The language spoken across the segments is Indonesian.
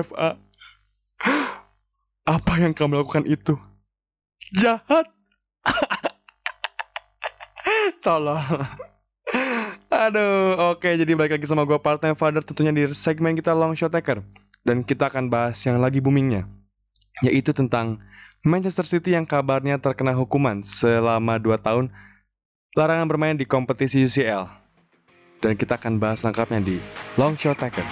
UFA. Apa yang kamu lakukan itu? Jahat. Tolong. Aduh, oke jadi balik lagi sama gue part-time father tentunya di segmen kita long shot taker. Dan kita akan bahas yang lagi boomingnya. Yaitu tentang Manchester City yang kabarnya terkena hukuman selama 2 tahun larangan bermain di kompetisi UCL. Dan kita akan bahas lengkapnya di Long Shot Taker.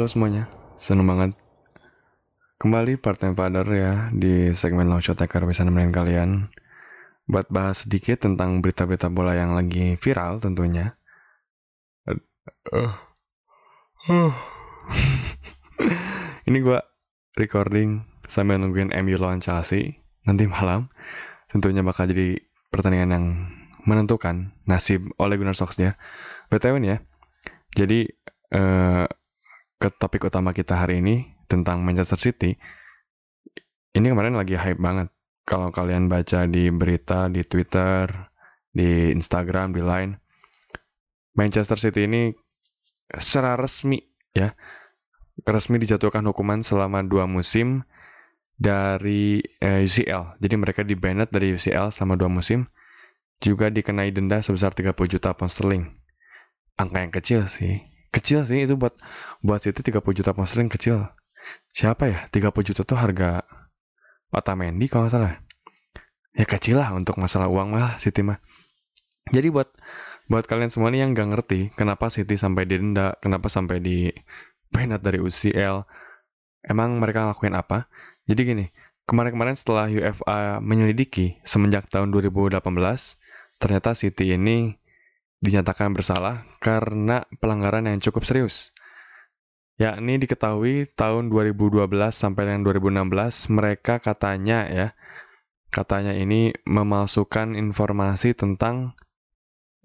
Halo semuanya, seneng banget kembali part time father ya di segmen Long Shot Taker bisa nemenin kalian buat bahas sedikit tentang berita-berita bola yang lagi viral tentunya. Uh, uh. Ini gua recording sambil nungguin MU lawan Chelsea nanti malam. Tentunya bakal jadi pertandingan yang menentukan nasib Ole Gunnar Solskjaer. BTW nih ya, jadi eh, ke topik utama kita hari ini tentang Manchester City. Ini kemarin lagi hype banget. Kalau kalian baca di berita, di Twitter, di Instagram, di Line, Manchester City ini secara resmi ya, resmi dijatuhkan hukuman selama dua musim dari eh, UCL. Jadi mereka di banned dari UCL selama dua musim, juga dikenai denda sebesar 30 juta pound sterling. Angka yang kecil sih, kecil sih itu buat buat City 30 juta pound sterling kecil. Siapa ya? 30 juta tuh harga Otamendi kalau nggak salah. Ya kecil lah untuk masalah uang mah City mah. Jadi buat buat kalian semua nih yang nggak ngerti kenapa City sampai didenda, kenapa sampai di banned dari UCL, emang mereka ngelakuin apa? Jadi gini, kemarin-kemarin setelah UEFA menyelidiki semenjak tahun 2018, ternyata City ini dinyatakan bersalah karena pelanggaran yang cukup serius. Yakni diketahui tahun 2012 sampai dengan 2016 mereka katanya ya, katanya ini memalsukan informasi tentang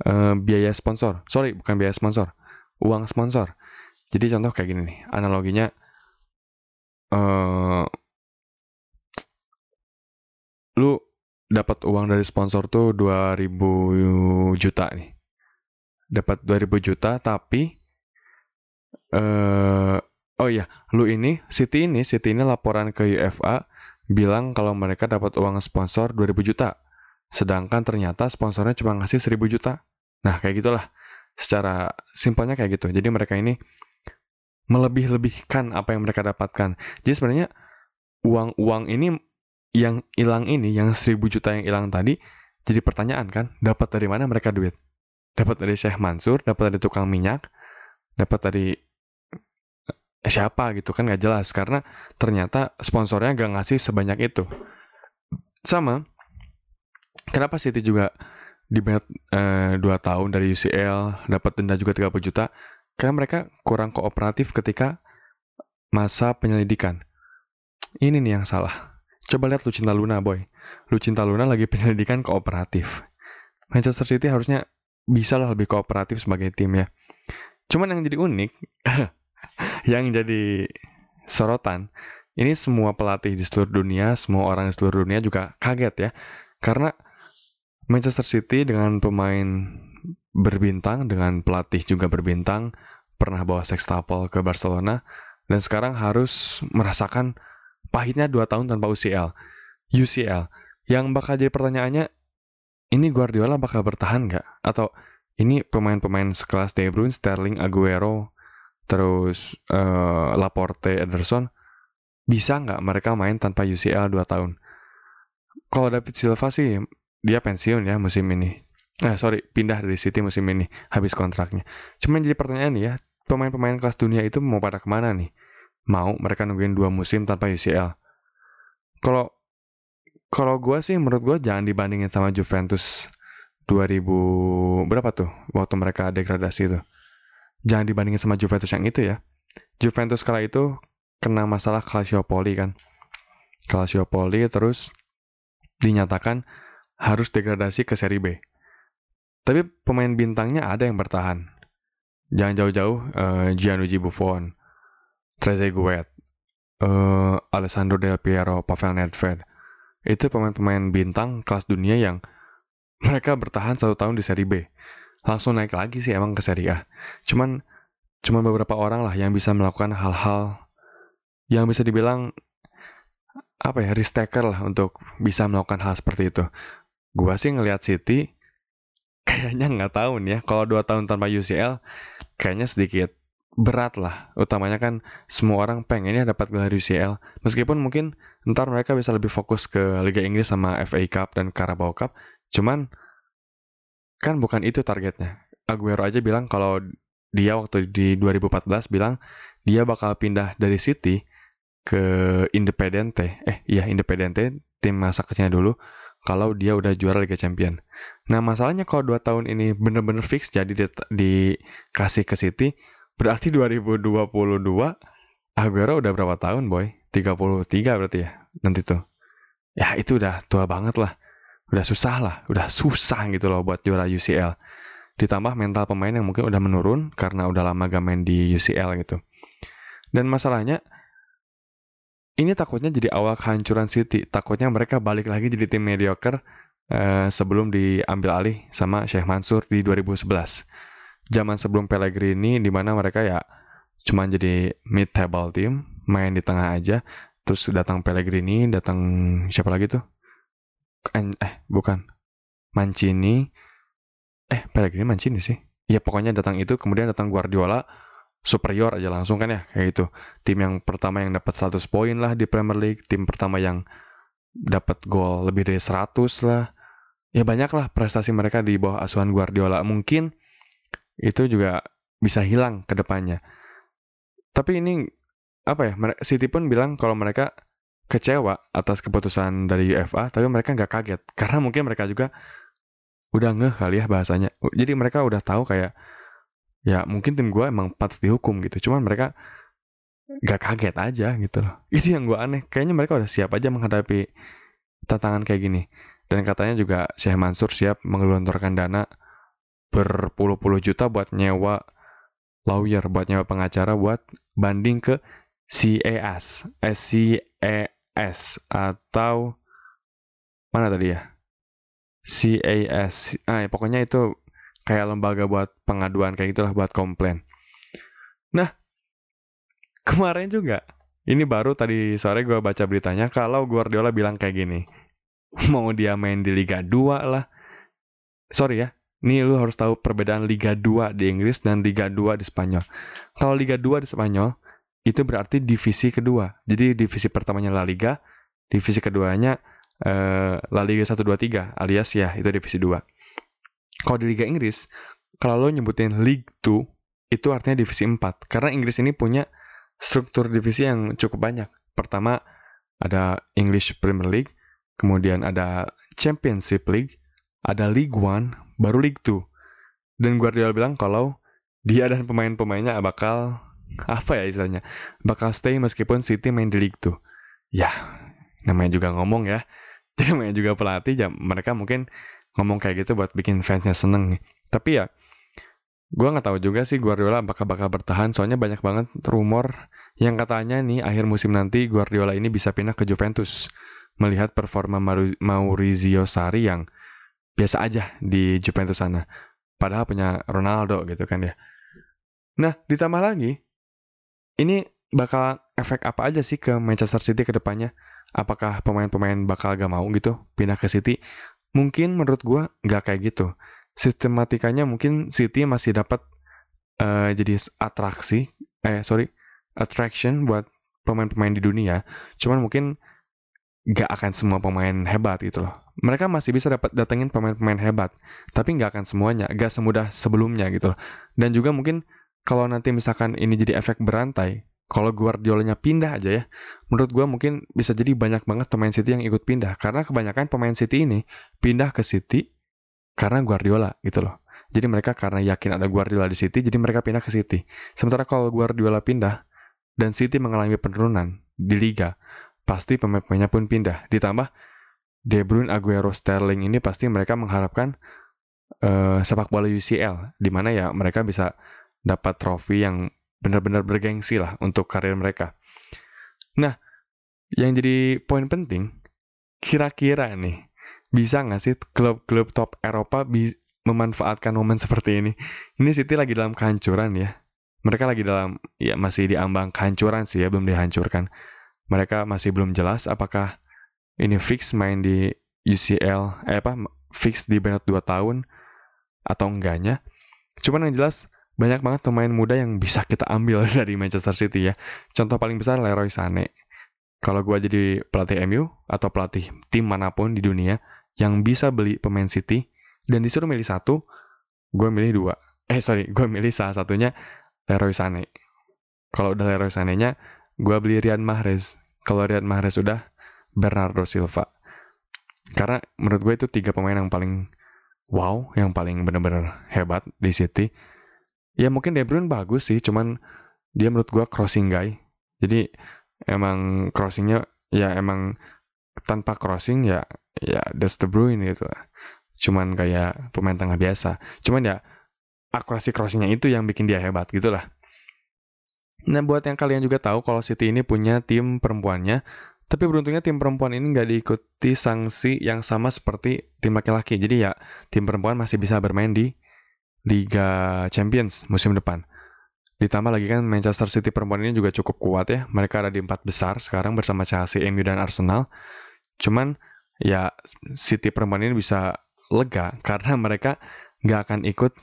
eh, biaya sponsor. Sorry, bukan biaya sponsor, uang sponsor. Jadi contoh kayak gini nih, analoginya eh lu dapat uang dari sponsor tuh 2000 juta nih. Dapat 2000 juta tapi eh oh iya, lu ini City ini City ini laporan ke UEFA bilang kalau mereka dapat uang sponsor 2000 juta. Sedangkan ternyata sponsornya cuma ngasih 1000 juta. Nah, kayak gitulah. Secara simpelnya kayak gitu. Jadi mereka ini melebih-lebihkan apa yang mereka dapatkan. Jadi sebenarnya uang-uang ini yang hilang ini, yang 1000 juta yang hilang tadi, jadi pertanyaan kan, dapat dari mana mereka duit? Dapat dari Syekh Mansur, dapat dari tukang minyak, dapat dari eh, siapa gitu kan nggak jelas karena ternyata sponsornya nggak ngasih sebanyak itu. Sama, kenapa City juga di eh, 2 tahun dari UCL, dapat denda juga 30 juta, karena mereka kurang kooperatif ketika masa penyelidikan. Ini nih yang salah. Coba lihat Lucinta Luna, boy. Lucinta Luna lagi penyelidikan kooperatif. Manchester City harusnya bisa lah lebih kooperatif sebagai tim ya. Cuman yang jadi unik, yang jadi sorotan, ini semua pelatih di seluruh dunia, semua orang di seluruh dunia juga kaget ya. Karena Manchester City dengan pemain berbintang, dengan pelatih juga berbintang, pernah bawa sextuple ke Barcelona, dan sekarang harus merasakan pahitnya 2 tahun tanpa UCL. UCL. Yang bakal jadi pertanyaannya, ini Guardiola bakal bertahan nggak? Atau ini pemain-pemain sekelas De Bruyne, Sterling, Aguero, terus uh, Laporte, Ederson, bisa nggak mereka main tanpa UCL 2 tahun? Kalau David Silva sih dia pensiun ya musim ini. Eh sorry, pindah dari City musim ini habis kontraknya. Cuman jadi pertanyaan ya, pemain-pemain kelas dunia itu mau pada ke mana nih? Mau mereka nungguin dua musim tanpa UCL? Kalau kalau gue sih menurut gue jangan dibandingin sama Juventus 2000 berapa tuh waktu mereka degradasi itu. Jangan dibandingin sama Juventus yang itu ya. Juventus kala itu kena masalah Calciopoli kan. Calciopoli terus dinyatakan harus degradasi ke seri B. Tapi pemain bintangnya ada yang bertahan. Jangan jauh-jauh uh, Gianluigi Buffon, Trezeguet, uh, Alessandro Del Piero, Pavel Nedved. Itu pemain-pemain bintang kelas dunia yang mereka bertahan satu tahun di seri B. Langsung naik lagi sih emang ke seri A. Cuman cuman beberapa orang lah yang bisa melakukan hal-hal yang bisa dibilang apa ya risk taker lah untuk bisa melakukan hal seperti itu. Gua sih ngelihat City kayaknya nggak tahu nih ya kalau dua tahun tanpa UCL kayaknya sedikit berat lah. Utamanya kan semua orang pengennya dapat gelar UCL. Meskipun mungkin ntar mereka bisa lebih fokus ke Liga Inggris sama FA Cup dan Carabao Cup. Cuman kan bukan itu targetnya. Aguero aja bilang kalau dia waktu di 2014 bilang dia bakal pindah dari City ke Independente. Eh iya Independente tim masa kecilnya dulu kalau dia udah juara Liga Champion. Nah masalahnya kalau dua tahun ini bener-bener fix jadi di, dikasih ke City, berarti 2022 Aguero udah berapa tahun boy? 33 berarti ya nanti tuh. Ya itu udah tua banget lah udah susah lah, udah susah gitu loh buat juara UCL. Ditambah mental pemain yang mungkin udah menurun karena udah lama gak main di UCL gitu. Dan masalahnya, ini takutnya jadi awal kehancuran City. Takutnya mereka balik lagi jadi tim mediocre eh, sebelum diambil alih sama Sheikh Mansur di 2011. Zaman sebelum Pellegrini di mana mereka ya cuma jadi mid table team, main di tengah aja. Terus datang Pellegrini, datang siapa lagi tuh? eh bukan. Mancini. Eh Pellegrini Mancini sih. Ya pokoknya datang itu kemudian datang Guardiola superior aja langsung kan ya kayak itu tim yang pertama yang dapat 100 poin lah di Premier League tim pertama yang dapat gol lebih dari 100 lah. Ya banyak lah prestasi mereka di bawah asuhan Guardiola. Mungkin itu juga bisa hilang ke depannya tapi ini apa ya City pun bilang kalau mereka kecewa atas keputusan dari UEFA, tapi mereka nggak kaget karena mungkin mereka juga udah ngeh kali ya bahasanya. Jadi mereka udah tahu kayak ya mungkin tim gue emang patut dihukum gitu, cuman mereka nggak kaget aja gitu loh. Itu yang gue aneh. Kayaknya mereka udah siap aja menghadapi tantangan kayak gini. Dan katanya juga Syekh Mansur siap mengelontorkan dana berpuluh-puluh juta buat nyewa lawyer, buat nyewa pengacara buat banding ke CAS, SCA S atau mana tadi ya? CAS. Ah, ya, pokoknya itu kayak lembaga buat pengaduan kayak gitulah buat komplain. Nah, kemarin juga ini baru tadi sore gue baca beritanya kalau Guardiola bilang kayak gini. Mau dia main di Liga 2 lah. Sorry ya, ini lu harus tahu perbedaan Liga 2 di Inggris dan Liga 2 di Spanyol. Kalau Liga 2 di Spanyol, itu berarti divisi kedua. Jadi divisi pertamanya La Liga, divisi keduanya uh, La Liga 1 2 3 alias ya itu divisi 2. Kalau di Liga Inggris, kalau lo nyebutin League 2 itu artinya divisi 4 karena Inggris ini punya struktur divisi yang cukup banyak. Pertama ada English Premier League, kemudian ada Championship League, ada League One, baru League 2. Dan Guardiola bilang kalau dia dan pemain-pemainnya bakal apa ya istilahnya bakal stay meskipun City main di League 2 ya namanya juga ngomong ya. Jadi namanya juga pelatih ya mereka mungkin ngomong kayak gitu buat bikin fansnya seneng tapi ya gue nggak tahu juga sih Guardiola bakal bakal bertahan. Soalnya banyak banget rumor yang katanya nih akhir musim nanti Guardiola ini bisa pindah ke Juventus. Melihat performa Maurizio Sarri yang biasa aja di Juventus sana padahal punya Ronaldo gitu kan ya nah ditambah lagi ini bakal efek apa aja sih ke Manchester City ke depannya? Apakah pemain-pemain bakal gak mau gitu pindah ke City? Mungkin menurut gue gak kayak gitu. Sistematikanya mungkin City masih dapat uh, jadi atraksi, eh sorry, attraction buat pemain-pemain di dunia. Cuman mungkin gak akan semua pemain hebat gitu loh. Mereka masih bisa dapat datengin pemain-pemain hebat, tapi gak akan semuanya, gak semudah sebelumnya gitu loh. Dan juga mungkin kalau nanti misalkan ini jadi efek berantai, kalau Guardiola-nya pindah aja ya, menurut gue mungkin bisa jadi banyak banget pemain City yang ikut pindah. Karena kebanyakan pemain City ini pindah ke City karena Guardiola gitu loh. Jadi mereka karena yakin ada Guardiola di City, jadi mereka pindah ke City. Sementara kalau Guardiola pindah dan City mengalami penurunan di Liga, pasti pemain-pemainnya pun pindah. Ditambah De Bruyne, Aguero, Sterling ini pasti mereka mengharapkan uh, sepak bola UCL, di mana ya mereka bisa dapat trofi yang benar-benar bergengsi lah untuk karir mereka. Nah, yang jadi poin penting, kira-kira nih, bisa nggak sih klub-klub top Eropa memanfaatkan momen seperti ini? Ini City lagi dalam kehancuran ya. Mereka lagi dalam, ya masih diambang kehancuran sih ya, belum dihancurkan. Mereka masih belum jelas apakah ini fix main di UCL, eh apa, fix di Bernat 2 tahun atau enggaknya. Cuman yang jelas, banyak banget pemain muda yang bisa kita ambil dari Manchester City ya. Contoh paling besar Leroy Sané. Kalau gue jadi pelatih MU atau pelatih tim mana pun di dunia yang bisa beli pemain City dan disuruh milih satu, gue milih dua. Eh sorry, gue milih salah satunya Leroy Sané. Kalau udah Leroy Sané-nya, gue beli Riyad Mahrez. Kalau Riyad Mahrez udah, Bernardo Silva. Karena menurut gue itu tiga pemain yang paling wow, yang paling benar-benar hebat di City. Ya mungkin De Bruyne bagus sih cuman dia menurut gua crossing guy. Jadi emang crossingnya ya emang tanpa crossing ya ya that's De Bruyne gitu cuman kayak pemain tengah biasa. Cuman ya akurasi crossingnya itu yang bikin dia hebat gitu lah nah buat yang kalian juga tahu kalau City ini punya tim perempuannya tapi beruntungnya tim perempuan ini nggak diikuti sanksi yang sama seperti tim laki-laki. Jadi ya tim perempuan masih bisa bermain di Liga Champions musim depan. Ditambah lagi kan Manchester City perempuan ini juga cukup kuat ya. Mereka ada di empat besar sekarang bersama Chelsea, MU, dan Arsenal. Cuman ya City perempuan ini bisa lega karena mereka nggak akan ikut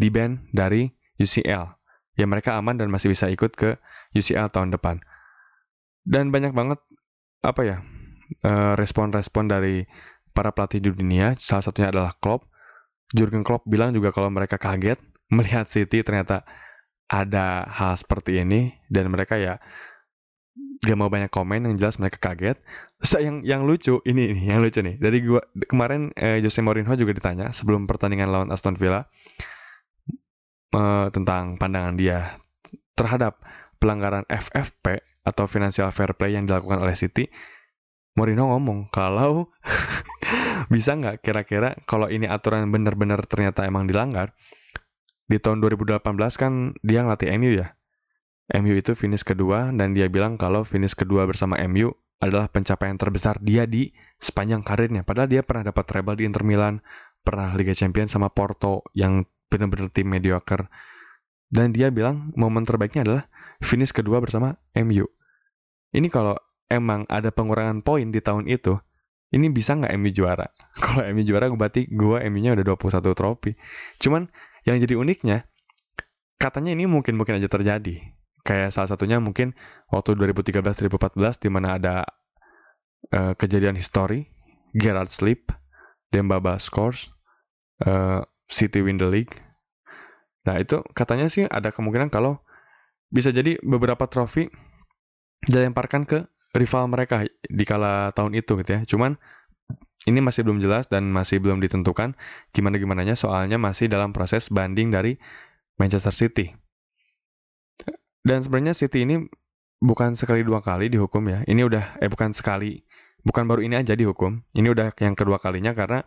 di band dari UCL. Ya mereka aman dan masih bisa ikut ke UCL tahun depan. Dan banyak banget apa ya eh, respon-respon dari para pelatih di dunia. Salah satunya adalah Klopp Jurgen Klopp bilang juga kalau mereka kaget melihat City ternyata ada hal seperti ini dan mereka ya gak mau banyak komen yang jelas mereka kaget. Terus yang yang lucu ini nih, yang lucu nih. Dari gua kemarin eh, Jose Mourinho juga ditanya sebelum pertandingan lawan Aston Villa tentang pandangan dia terhadap pelanggaran FFP atau financial fair play yang dilakukan oleh City. Mourinho ngomong kalau bisa nggak kira-kira kalau ini aturan benar-benar ternyata emang dilanggar di tahun 2018 kan dia ngelatih MU ya MU itu finish kedua dan dia bilang kalau finish kedua bersama MU adalah pencapaian terbesar dia di sepanjang karirnya padahal dia pernah dapat treble di Inter Milan pernah Liga Champions sama Porto yang benar-benar tim mediocre dan dia bilang momen terbaiknya adalah finish kedua bersama MU ini kalau emang ada pengurangan poin di tahun itu ini bisa nggak MU juara? Kalau MU juara berarti gue MU-nya udah 21 trofi. Cuman yang jadi uniknya, katanya ini mungkin-mungkin aja terjadi. Kayak salah satunya mungkin waktu 2013-2014 di mana ada uh, kejadian histori, Gerard Sleep, Dembaba scores, uh, City win the league. Nah itu katanya sih ada kemungkinan kalau bisa jadi beberapa trofi dilemparkan ke rival mereka di kala tahun itu gitu ya. Cuman ini masih belum jelas dan masih belum ditentukan gimana gimananya soalnya masih dalam proses banding dari Manchester City. Dan sebenarnya City ini bukan sekali dua kali dihukum ya. Ini udah eh bukan sekali, bukan baru ini aja dihukum. Ini udah yang kedua kalinya karena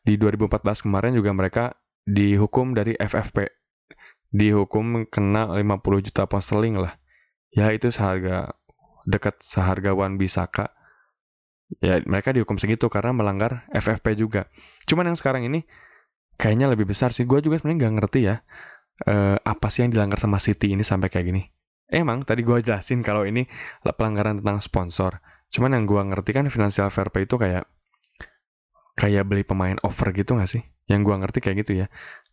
di 2014 kemarin juga mereka dihukum dari FFP. Dihukum kena 50 juta pound sterling lah. Ya itu seharga dekat seharga Wan Bisaka. Ya mereka dihukum segitu karena melanggar FFP juga. Cuman yang sekarang ini kayaknya lebih besar sih. Gue juga sebenarnya nggak ngerti ya eh, apa sih yang dilanggar sama City ini sampai kayak gini. Emang tadi gue jelasin kalau ini pelanggaran tentang sponsor. Cuman yang gue ngerti kan financial fair play itu kayak kayak beli pemain over gitu gak sih? Yang gua ngerti kayak gitu ya.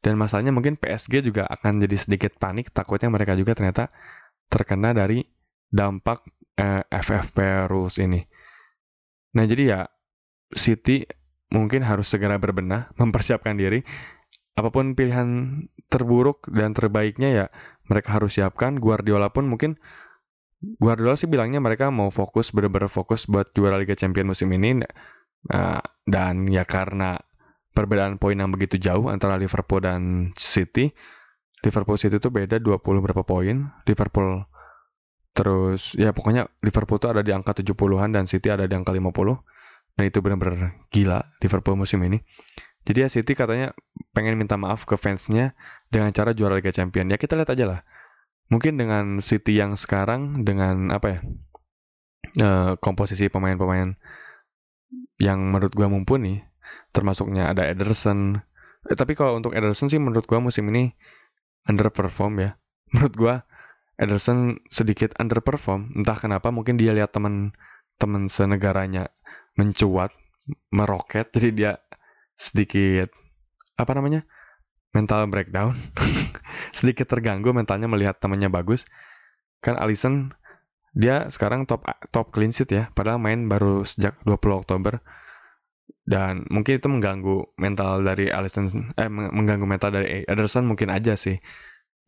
Dan masalahnya mungkin PSG juga akan jadi sedikit panik takutnya mereka juga ternyata terkena dari dampak eh, FFP rules ini. Nah, jadi ya City mungkin harus segera berbenah, mempersiapkan diri. Apa pun pilihan terburuk dan terbaiknya ya mereka harus siapkan. Guardiola pun mungkin Guardiola sih bilangnya mereka mau fokus benar-benar fokus buat juara Liga Champions musim ini. Nah, dan ya karena perbedaan poin yang begitu jauh antara Liverpool dan City, Liverpool City itu beda 20 berapa poin. Liverpool terus ya pokoknya Liverpool tuh ada di angka 70-an dan City ada di angka 50. Nah itu benar-benar gila Liverpool musim ini. Jadi ya City katanya pengen minta maaf ke fansnya dengan cara juara Liga Champions. Ya kita lihat aja lah. Mungkin dengan City yang sekarang dengan apa ya uh, komposisi pemain-pemain yang menurut gua mumpuni, termasuknya ada Ederson. Eh, tapi kalau untuk Ederson sih menurut gua musim ini underperform ya. Menurut gua Ederson sedikit underperform. Entah kenapa mungkin dia lihat teman-teman senegaranya mencuat, meroket, jadi dia sedikit apa namanya mental breakdown sedikit terganggu mentalnya melihat temannya bagus kan Alisson dia sekarang top top clean sheet ya padahal main baru sejak 20 Oktober dan mungkin itu mengganggu mental dari Alisson eh mengganggu mental dari Ederson mungkin aja sih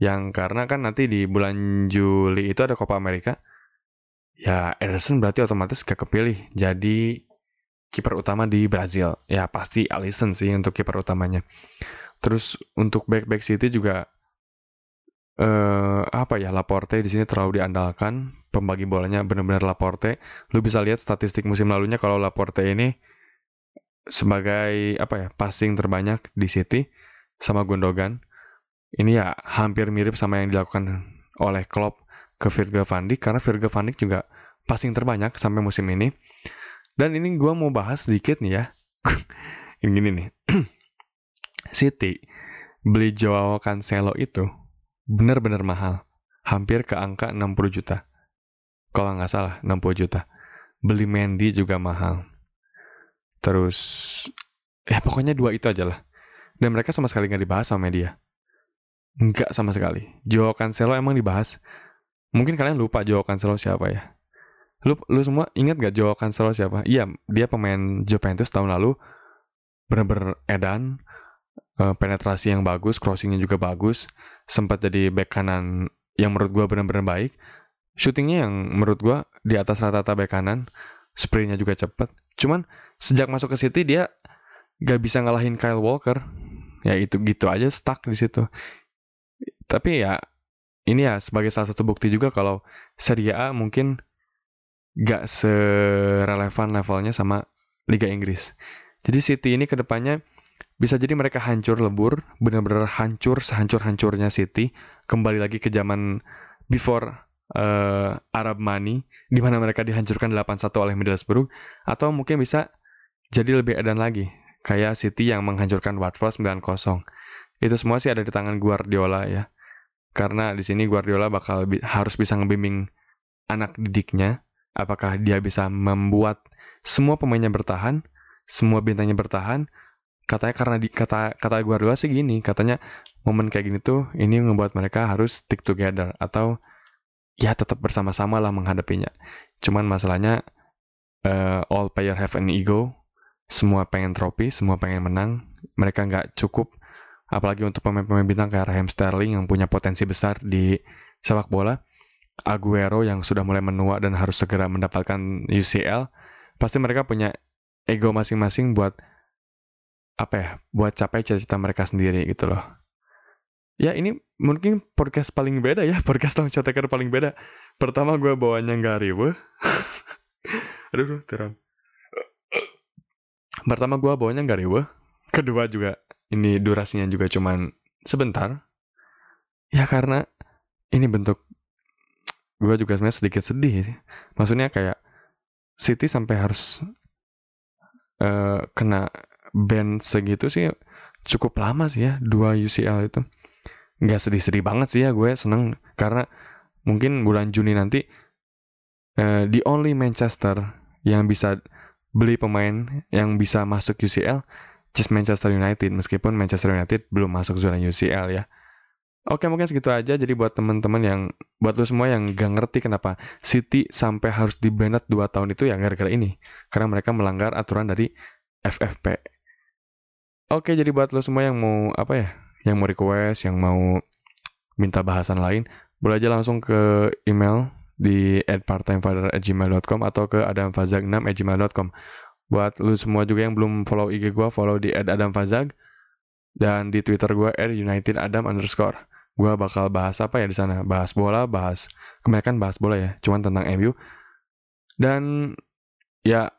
yang karena kan nanti di bulan Juli itu ada Copa America ya Ederson berarti otomatis gak kepilih jadi kiper utama di Brazil. Ya pasti Alisson sih untuk kiper utamanya. Terus untuk back-back City juga eh apa ya Laporte di sini terlalu diandalkan. Pembagi bolanya benar-benar Laporte. Lu bisa lihat statistik musim lalunya kalau Laporte ini sebagai apa ya passing terbanyak di City sama Gundogan. Ini ya hampir mirip sama yang dilakukan oleh Klopp ke Virgil van Dijk karena Virgil van Dijk juga passing terbanyak sampai musim ini. Dan ini gue mau bahas sedikit nih ya. yang gini nih. City beli Joao Cancelo itu benar-benar mahal. Hampir ke angka 60 juta. Kalau nggak salah, 60 juta. Beli Mendy juga mahal. Terus, ya pokoknya dua itu aja lah. Dan mereka sama sekali nggak dibahas sama media. Nggak sama sekali. Joao Cancelo emang dibahas. Mungkin kalian lupa Joao Cancelo siapa ya. Lu lu semua ingat gak Joao Cancelo siapa? Iya, dia pemain Juventus tahun lalu bener-bener edan, uh, penetrasi yang bagus, crossingnya juga bagus, sempat jadi back kanan yang menurut gue bener-bener baik. Shootingnya yang menurut gue di atas rata-rata back kanan, spraynya juga cepet. Cuman sejak masuk ke City dia gak bisa ngalahin Kyle Walker. Ya itu gitu aja stuck di situ. Tapi ya ini ya sebagai salah satu bukti juga kalau Serie A mungkin gak serelevan levelnya sama Liga Inggris. Jadi City ini ke depannya bisa jadi mereka hancur lebur, benar-benar hancur sehancur-hancurnya City, kembali lagi ke zaman before uh, Arab Money, di mana mereka dihancurkan 8-1 oleh Middlesbrough, atau mungkin bisa jadi lebih edan lagi, kayak City yang menghancurkan Watford 9-0. Itu semua sih ada di tangan Guardiola ya. Karena di sini Guardiola bakal bi harus bisa ngebimbing anak didiknya Apakah dia bisa membuat semua pemainnya bertahan, semua bintangnya bertahan? Katanya karena di kata kata Guardiola sih gini, katanya momen kayak gini tuh ini membuat mereka harus stick together atau ya tetap bersama-sama lah menghadapinya. Cuman masalahnya uh, all player have an ego, semua pengen trofi, semua pengen menang, mereka nggak cukup apalagi untuk pemain-pemain bintang kayak Raheem Sterling yang punya potensi besar di sepak bola Aguero yang sudah mulai menua dan harus segera mendapatkan UCL, pasti mereka punya ego masing-masing buat apa ya, buat capai cita-cita mereka sendiri gitu loh. Ya ini mungkin podcast paling beda ya, podcast Tom Ceteker paling beda. Pertama gue bawanya nggak riwe. Aduh, teram. Pertama gue bawanya nggak riwe. Kedua juga ini durasinya juga cuman sebentar. Ya karena ini bentuk gue juga sebenarnya sedikit sedih maksudnya kayak City sampai harus uh, kena band segitu sih cukup lama sih ya dua UCL itu. Nggak sedih-sedih banget sih ya gue seneng. Karena mungkin bulan Juni nanti uh, the only Manchester yang bisa beli pemain yang bisa masuk UCL just Manchester United. Meskipun Manchester United belum masuk zona UCL ya. Oke mungkin segitu aja. Jadi buat teman-teman yang buat lu semua yang gak ngerti kenapa City sampai harus di banned 2 tahun itu ya gara-gara ini. Karena mereka melanggar aturan dari FFP. Oke jadi buat lu semua yang mau apa ya yang mau request yang mau minta bahasan lain boleh aja langsung ke email di @parttimefather@gmail.com atau ke adamfazag6@gmail.com. Buat lu semua juga yang belum follow IG gue, follow di @adamfazag dan di Twitter gue @unitedadam underscore. Gue bakal bahas apa ya di sana? Bahas bola, bahas kebanyakan bahas bola ya, cuman tentang MU. Dan ya,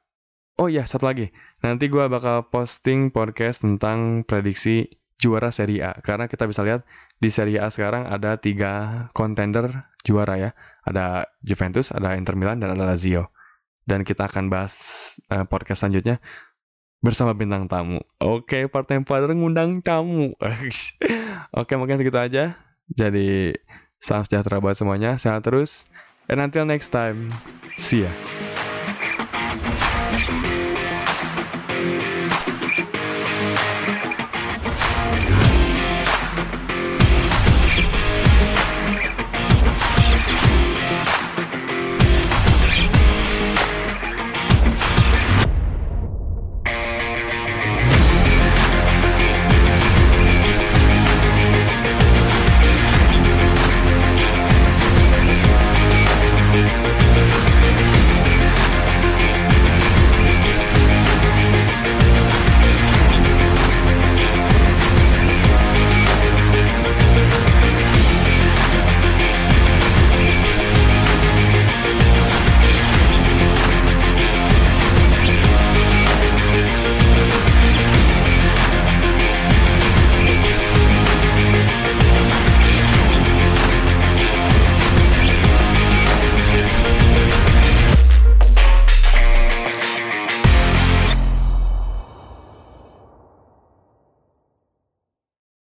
oh ya satu lagi, nanti gue bakal posting podcast tentang prediksi juara Serie A karena kita bisa lihat di Serie A sekarang ada tiga kontender juara ya, ada Juventus, ada Inter Milan dan ada Lazio dan kita akan bahas uh, podcast selanjutnya bersama bintang tamu. Oke, Part-Time Father ngundang tamu. Oke, mungkin segitu aja. Jadi, salam sejahtera buat semuanya. Sehat terus. And until next time, see ya.